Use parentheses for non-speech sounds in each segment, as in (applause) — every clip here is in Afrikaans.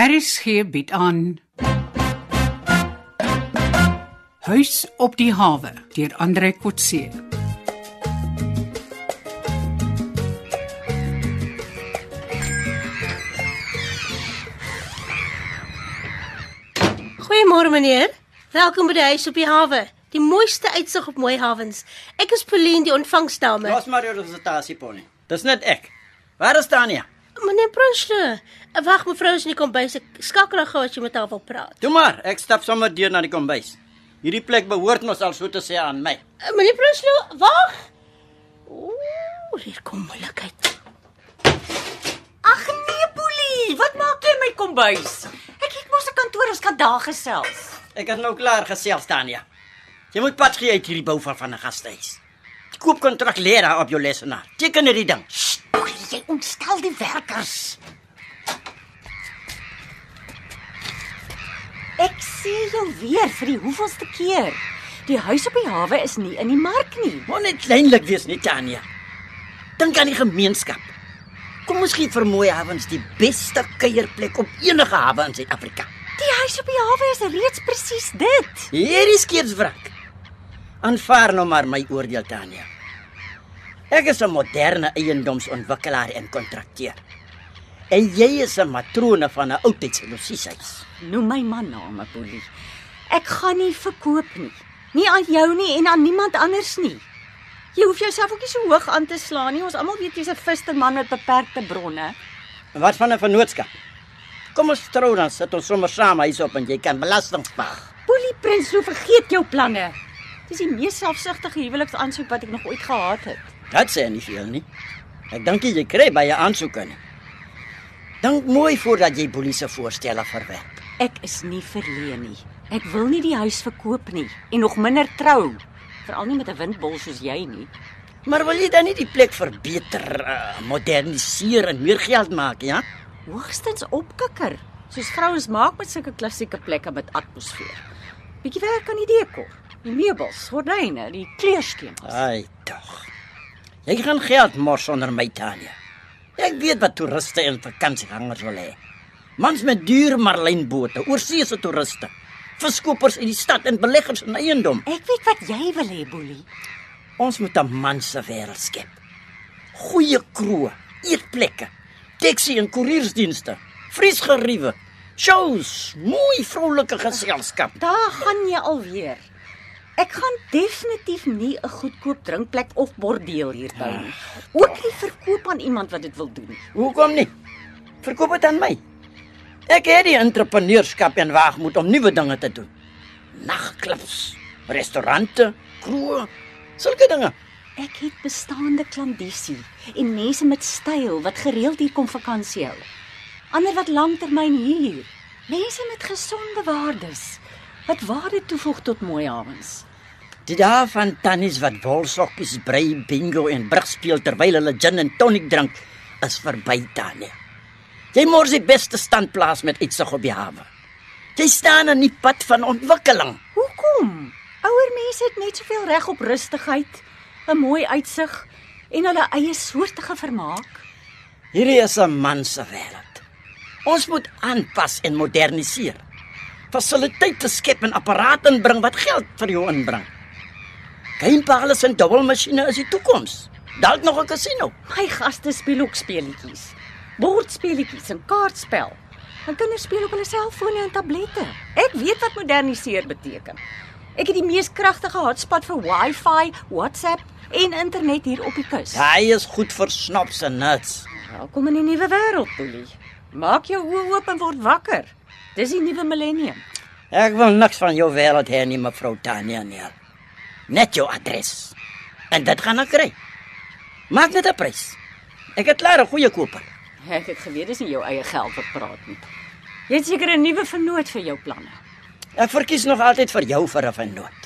RSG bied aan Huis op die hawe deur Andre Kotse. Goeiemôre meneer. Welkom by die huis op die hawe. Die mooiste uitsig op mooi hawens. Ek is Pauline die ontvangsdame. Los maar jou representasie pony. Dis net ek. Waar is Tanya? Meneer Prinsloo. Wag mevrou is nie kom by se skakel gou as jy met haar wil praat. Toe maar, ek stap sommer deur na die kombuis. Hierdie plek behoort mos al so te sê aan my. Uh, Meneer Prinsloo, wag. Ooh, hier kom moeilikheid. Ag nee, Boelie, wat maak jy in my kombuis? Ek het mos 'n kantoor, ons kan daar gesels. Ek het nou klaar gesels Tanya. Jy moet pad gee uit hierdie bou van 'n gastehuis. Die koopkontrak lê daar op jou lesenaar. Teken net die ding. Sst, jy ontstel die werkers. Ek sê jou weer vir die hoeveelste keer. Die huis op die hawe is nie in die mark nie. Moet net kleinlik wees, nie Tanya. Dink aan die gemeenskap. Kom ons gee vir mooi hawens die beste kuierplek op enige hawe in Suid-Afrika. Die huis op die hawe is reeds presies dit. Hierdie skeepswrak. Aanvaar nou maar my oordeel Tanya. Ek is 'n moderne eiendomsontwikkelaar en kontrakteur. En jy is 'n matrone van 'n oudtydse losieshuis. Noem my man name, Boelie. Ek gaan nie verkoop nie. Nie aan jou nie en aan niemand anders nie. Jy hoef jouself ook nie so hoog aan te slaan nie. Ons almal weet jy's 'n visterman met beperkte bronne. En wat van 'n vennootskap? Kom ons trou dan sit ons sommer saam huis op en jy kan belasting spaar. Boelie Prinsloo, vergeet jou planne. Dis die mees selfsugtige huweliksaansoek wat ek nog ooit gehad het. Dit sê nie veel nie. Ek dink jy kry baie aansoeke nie. Dink mooi voordat jy polisie voorstelle verwerp. Ek is nie verleen nie. Ek wil nie die huis verkoop nie en nog minder trou. Veral nie met 'n windbol soos jy nie. Maar wil jy dan nie die plek verbeter, uh, moderniseer en meer geld maak, ja? Hoogstens opkikker, soos vrouens maak met sulke klassieke plekke met atmosfeer. Bietjie werk aan die dekor, die meubels, gordyne, die kleurskemas. Ai tog. Jy gaan geld mors onder my Tanya. Ek weet wat toeriste en vakansiegangers wil hê. Mans met duur marlynbote, oorseese toeriste, verskopers in die stad en beleggers in eiendom. Ek weet wat jy wil hê, Boelie. Ons moet 'n man se wêreld skep. Goeie kroë, eetplekke, taxi en koeriersdienste, vriesgeriewe, shows, mooi vrolike geselskap. Daar gaan jy alweer. Ek gaan definitief nie 'n goedkoop drinkplek of bordeel hier bou nie. Ook nie verkoop aan iemand wat dit wil doen. Hoekom nie? Verkoop dit aan my. Ek het die entrepreneurskap en waagmoed om nuwe dinge te doen. Nagklubs, restaurante, kroë, sulke dinge. Ek het bestaande klandisie en mense met styl wat gereeld hier kom vakansie hou. Ander wat lanktermyn hier. Mense met gesonde waardes wat waarde toevoeg tot mooi hawens. Die dae van tannies wat wolsokkies brei, bingo en brug speel terwyl hulle gin en tonic drink is verby Tanya. Jy mors die beste standplaas met uitsig op die hawe. Jy staan aan die pad van ontwikkeling. Hoekom? Ouer mense het net soveel reg op rustigheid, 'n mooi uitsig en hulle eie soortige vermaak. Hierdie is 'n man se wêreld. Ons moet aanpas en moderniseer. Fasiliteite skep en apparate inbring wat geld vir jou inbring. Gamepalace en dubbelmasjiene is die toekoms. Dalk nog 'n casino. My gaste speel ook speletjies. Bordspelletjies en kaartspel. En kinders speel op hulle selfone en tablette. Ek weet wat moderniseer beteken. Ek het die mees kragtige hotspot vir Wi-Fi, WhatsApp en internet hier op die kus. Hy is goed vir snaps en nuts. Welkom in die nuwe wêreld, Boelie. Maak jou oë oop en word wakker. Dis die nuwe millennium. Ek wil niks van jou wêreld hê nie, mevrou Tanya nie. Net jou adres. En dit gaan ek kry. Maak net 'n prys. Ek het klaar 'n goeie koper. Ek het geweet dis nie jou eie geld wat praat nie. Jy het seker 'n nuwe vernoot vir jou planne. Ek verkies nog altyd vir jou vir 'n vennoot.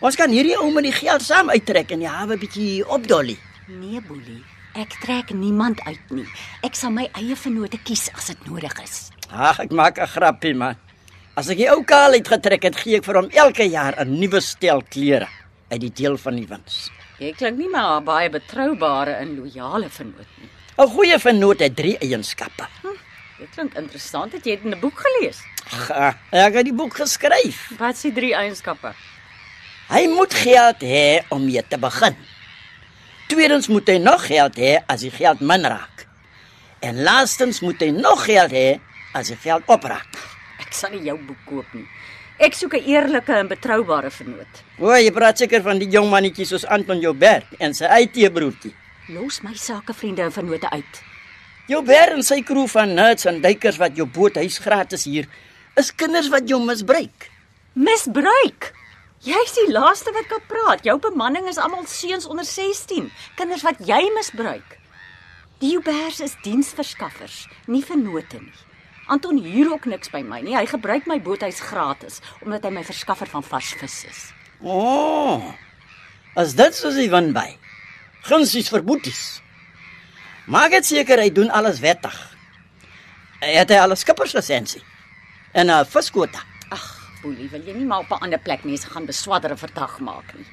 Ons kan hierdie ou met die geld saam uittrek en die hawe bietjie opdolly. Nee, Boelie. Ek trek niemand uit nie. Ek sal my eie vernoote kies as dit nodig is. Ag, ek maak 'n grappie man. As ek die ou kaal uitgetrek het, gee ek vir hom elke jaar 'n nuwe stel klere uit die deel van die wins. Jy klink nie maar baie betroubare en loyale vernoot nie. 'n Goeie vennoot het drie eienskappe. Dit klink interessant. Het jy dit in 'n boek gelees? Ag, ah, ek het die boek geskryf. Wat is die drie eienskappe? Hy moet geld hê om mee te begin. Tweedens moet hy nog geld hê as die geld min raak. En laastens moet hy nog geld hê as die geld opraak. Ek sal nie jou boek koop nie. Ek soek 'n eerlike en betroubare vennoot. O, jy praat seker van die jong mannetjie soos Anton Joubert en sy IT-broertjie. Los my sakevriende en vennote uit. Joubert en sy kroeg van nuts en duikers wat jou boothuis gratis hier, is kinders wat jou misbruik. Misbruik. Jy's die laaste wat kan praat. Jou bemanning is almal seuns onder 16, kinders wat jy misbruik. Die Ubers is diensverskaffers, nie vennote nie. Anton huur ook niks by my nie. Hy gebruik my boothuis gratis omdat hy my verskaffer van vars vis is. O. Oh, as dit soos hy win by. Gunsies vir boeties. Maak dit seker hy doen alles wettig. Het hy alles skipperslisensie? En 'n viskwota. Ag, Boelie, wil jy nie maar op 'n ander plek mense gaan beswadder en verdag maak nie.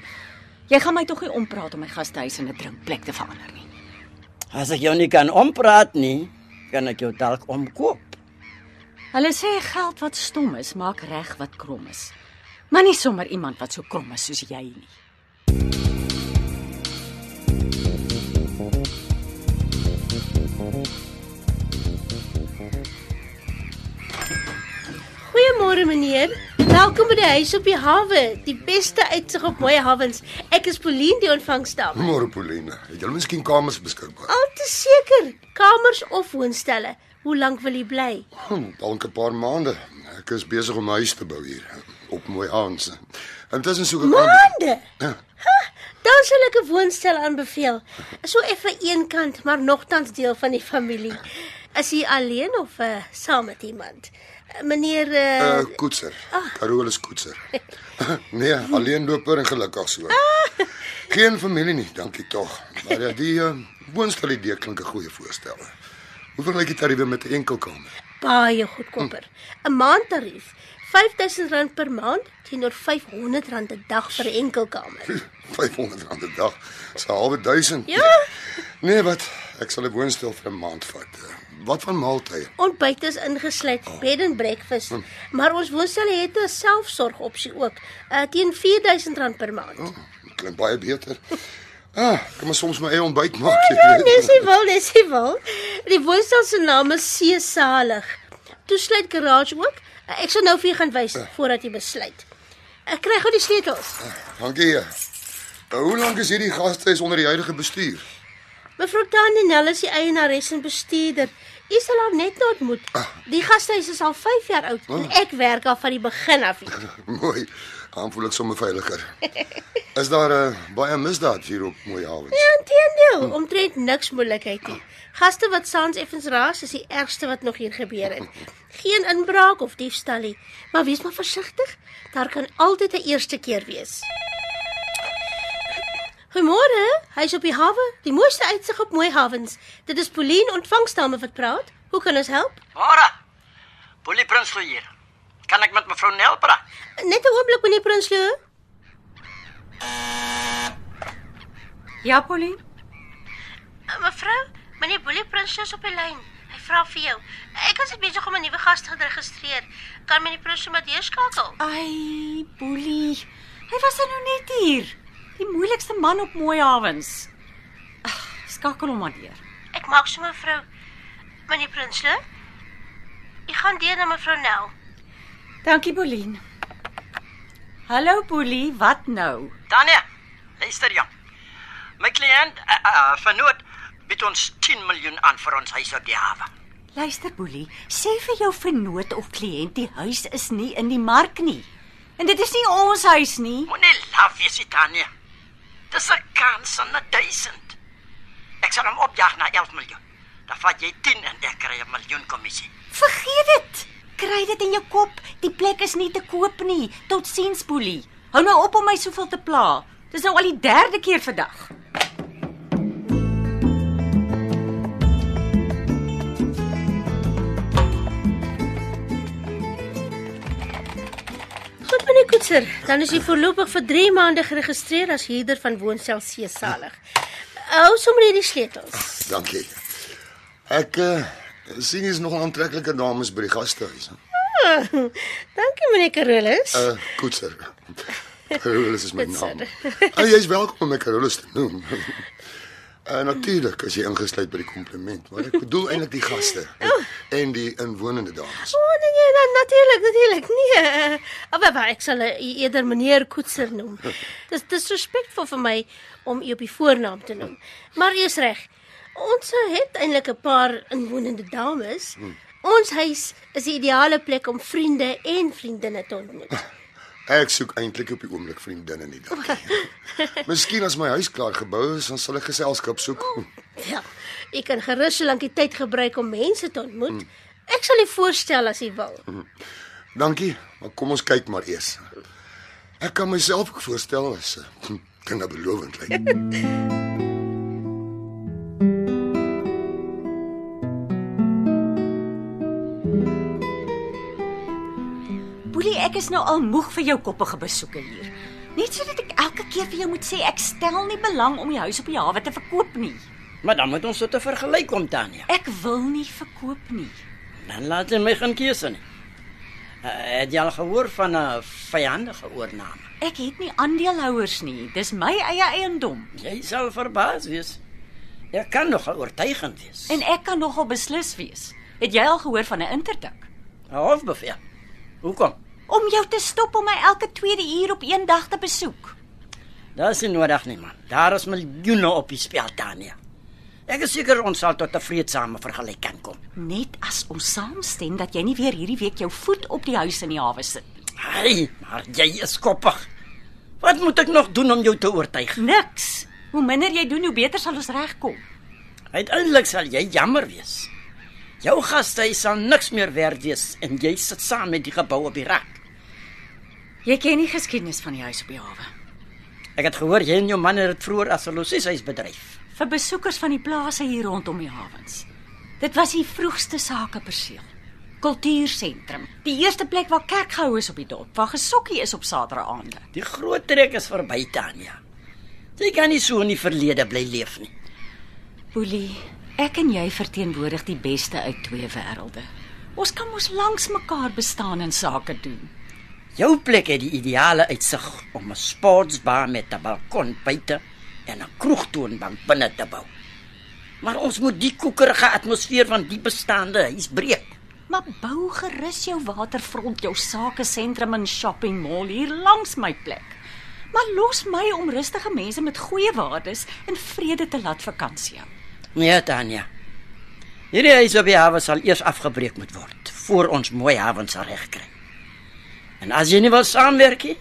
Jy gaan my tog nie ompraat om my gastehuis in 'n drinkplek te verander nie. As ek jou nie kan ompraat nie, kan ek jou dalk omkoop. Hulle sê geld wat stom is, maak reg wat krom is. Maar nie sommer iemand wat so krom is soos jy nie. Goeiemôre meneer. Welkom by die huis op die hawe, die beste uitsig op mooi hawens. Ek is Pauline, die ontvangsdame. Môre Pauline, het jy miskien kamers beskikbaar? Al te seker, kamers of woonstelle. Hoe lank wil u bly? Hm, dalk 'n paar maande. Ek is besig om 'n huis te bou hier op Mooi Aans. Intussen soek ek Maande. Ja. Ha, dan sal ek 'n woonstel aanbeveel. So effe eenkant, maar nogtans deel van die familie. Is u alleen of uh, saam met iemand? Uh, meneer uh, uh koetser. Carolus koetser. (laughs) nee, alleenloper en gelukkig so. Geen familie nie, dankie tog. Maar ja, die uh, woonstel idee klink 'n goeie voorstel. Hoeveel lyk die tariewe met 'n enkel kamer? baie goedkoper. 'n Maandtarief R5000 per maand teenoor R500 'n dag vir 'n enkel kamer. (laughs) R500 'n dag. Dis halwe duisend. Ja. Nee, wat? Ek sal 'n woonstel vir 'n maand vat. Wat van maaltye? Ontbyt is ingesluit, bed and breakfast, maar ons woonstelle het 'n selfsorgopsie ook, uh, teen R4000 per maand. Oh, klink baie beter. (laughs) Ah, kan maar soms my eie ontbyt maak. jy Ja, weet. dis nie (laughs) wil, dis nie wil. Die woonstel se naam is Seesalig. Toesluit garage ook. Uh, ek sal nou vir jou gaan wys voordat jy besluit. Ek kry gou die sleutels. Dankie. Uh, hoe lank is hierdie gastehuis onder die huidige bestuur? Mevrou Tanenel is die eienares en bestuurder. U sal haar net ontmoet. Die gastehuis is al 5 jaar oud en ek werk al van die begin af hier. (laughs) Mooi. Dan voel ek sommer veiliger. Is daar 'n uh, baie misdaad hier op Mooi Hawe? Ja, inteendeel, omtrent niks moeilikheid nie. Gaste wat saans effens raas is die ergste wat nog hier gebeur het. Geen inbraak of diefstal nie, maar wees maar versigtig. Daar kan altyd 'n eerste keer wees. Goeiemôre, hy's op die hawe, die mooiste uitsig op mooi hawens. Dit is Pauline ontvangsdame wat praat. Hoe kan ons help? Môre. Boelie Prinsloo hier. Kan ek met mevrou Nel praat? Net 'n oomblik meneer Prinsloo. Ja, Pauline. Uh, Mevrou, meneer Boelie Prinsloo is op die lyn. Hy vra vir jou. Ek is besig om 'n nuwe gas te registreer. Kan meneer Prinsloo maar deurskakel? Ai, Boelie. Hy was er nou net hier. Die moeilikste man op mooi hawens. Ag, skakel hom maar deur. Ek maak so mevrou. Meneer Prinsloo? Ek gaan deur na mevrou Nel. Dankie, Pauline. Hallo, Boelie, wat nou? Tanya, luister jong. My kliënt, uh, uh, vernoot, bied ons 10 miljoen aan vir ons huis op die hawe. Luister, Boelie, sê vir jou vernoot of kliënt die huis is nie in die mark nie. En dit is nie ons huis nie. Moenie laf wees, Tanya. Dis 'n kans aan 'n duisend. Ek sal hom opjaag na 11 miljoen. Dan vat jy 10 en ek kry 'n miljoen kommissie. Vergeet dit. Kry dit in jou kop. Die plek is nie te koop nie. Totsiens, Boelie. Hou nou op om my soveel te pla. Dis nou al die derde keer vandag. Koetser, dan is u voorlopig vir 3 maande geregistreer as huurder van woonstel Seesalig. Hou sommer hierdie sleutels. Dankie. Ek uh, Sien jy's nog 'n aantreklike dames by die gastehuis. hè? Dankie meneer Carolus. Uh, Koetser. Carolus is my naam. En jy's welkom om my Carolus te noem. (laughs) Uh, natuurlik as jy ingesluit by die kompliment, maar ek bedoel eintlik die gaste en die inwonende dames. O oh, nee nee, nee natuurlik, natuurlik. Nee. Maar maar ek sal eerder meneer Koetser noem. (laughs) Dis dis respekvol vir my om u op die voornaam te noem. Maar jy's reg. Ons het eintlik 'n paar inwonende dames. Ons huis is die ideale plek om vriende en vriendinne te ontmoet. (laughs) Ek soek eintlik op die oomblik vriendinne nie dankie. (laughs) Miskien as my huis klaar gebou is, dan sal ek geselskap soek. Ja. U kan gerus so lank die tyd gebruik om mense te ontmoet. Ek sal u voorstel as u wil. Dankie, maar kom ons kyk maar eers. Ek kan myself ook voorstel as (laughs) uh, dinge belovend lyk. (laughs) Boelie, ek is nou al moeg vir jou koppige besoeke hier. Net sodat ek elke keer vir jou moet sê ek stel nie belang om die huis op die hawe te verkoop nie. Maar dan moet ons tot 'n vergelyk kom, Tanya. Ek wil nie verkoop nie. Dan laat jy my gaan keuse nie. Uh, het jy al gehoor van 'n vyandige oorname? Ek het nie aandeelhouers nie. Dis my eie eiendom Jy sal verbaas wees. Jy kan nogal oortuigend wees. en ek kan nogal beslis wees. Het jy al gehoor van 'n interdik? 'n hofbevel. Hoekom? Om jou te stop om my elke tweede uur op een dag te besoek. Dit is nie nodig nie, man. Daar is miljoene op die spel, Tanya. Ek is seker ons sal tot 'n vreedsame vergelyk kan kom. Net as ons saamstem dat jy nie weer hierdie week jou voet op die huis in die hawe sit nie. Hey, maar jy is koppig. Wat moet ek nog doen om jou te oortuig? Niks. Hoe minder jy doen, hoe beter sal ons regkom. Uiteindelik sal jy jammer wees. Jou gastehuis sal niks meer werd wees en jy sit saam met die gebou op die rak. Jy ken nie geskiedenis van die huis op die hawe. Ek het gehoor jy en jou man het dit vroeër as 'n losieshuis bedryf. Vir besoekers van die plase hier rondom die hawens. Dit was die vroegste sakeperseel. Kultuursentrum. Die eerste plek waar kerk gehou is op die dorp, waar gesokkie is op Saterdagaande. Die groot trek is verby, Tanya. Jy kan nie so in die verlede bly leef nie. Boelie, ek en jy verteenwoordig die beste uit twee wêrelde. Ons kan mos langs mekaar bestaan en sake doen. Jou plek het die ideale uitsig om 'n sportsbar met 'n balkon buite en 'n kroegtoonbank binne te bou. Maar ons moet die koekerige atmosfeer van die bestaande huis breek. Maar bou gerus jou waterfront, jou sake sentrum en shopping mall hier langs my plek. Maar los my om rustige mense met goeie waardes in vrede te laat vakansie hou. Nee, Tanya. Hierdie huis op die hawe sal eers afgebreek moet word voor ons mooi hawens sal regkry. En as jy nie wil saamwerk nie,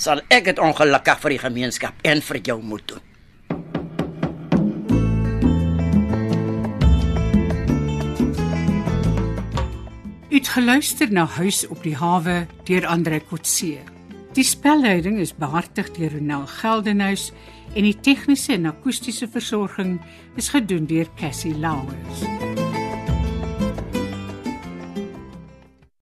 sal ek dit ongelukkig vir die gemeenskap en vir jou moet doen. Het geluister na Huis op die hawe deur Andre Kotse. Die spelleiding is behartig deur Ronel Geldenhuys en die tegniese en akoestiese versorging is gedoen deur Cassie Lauers.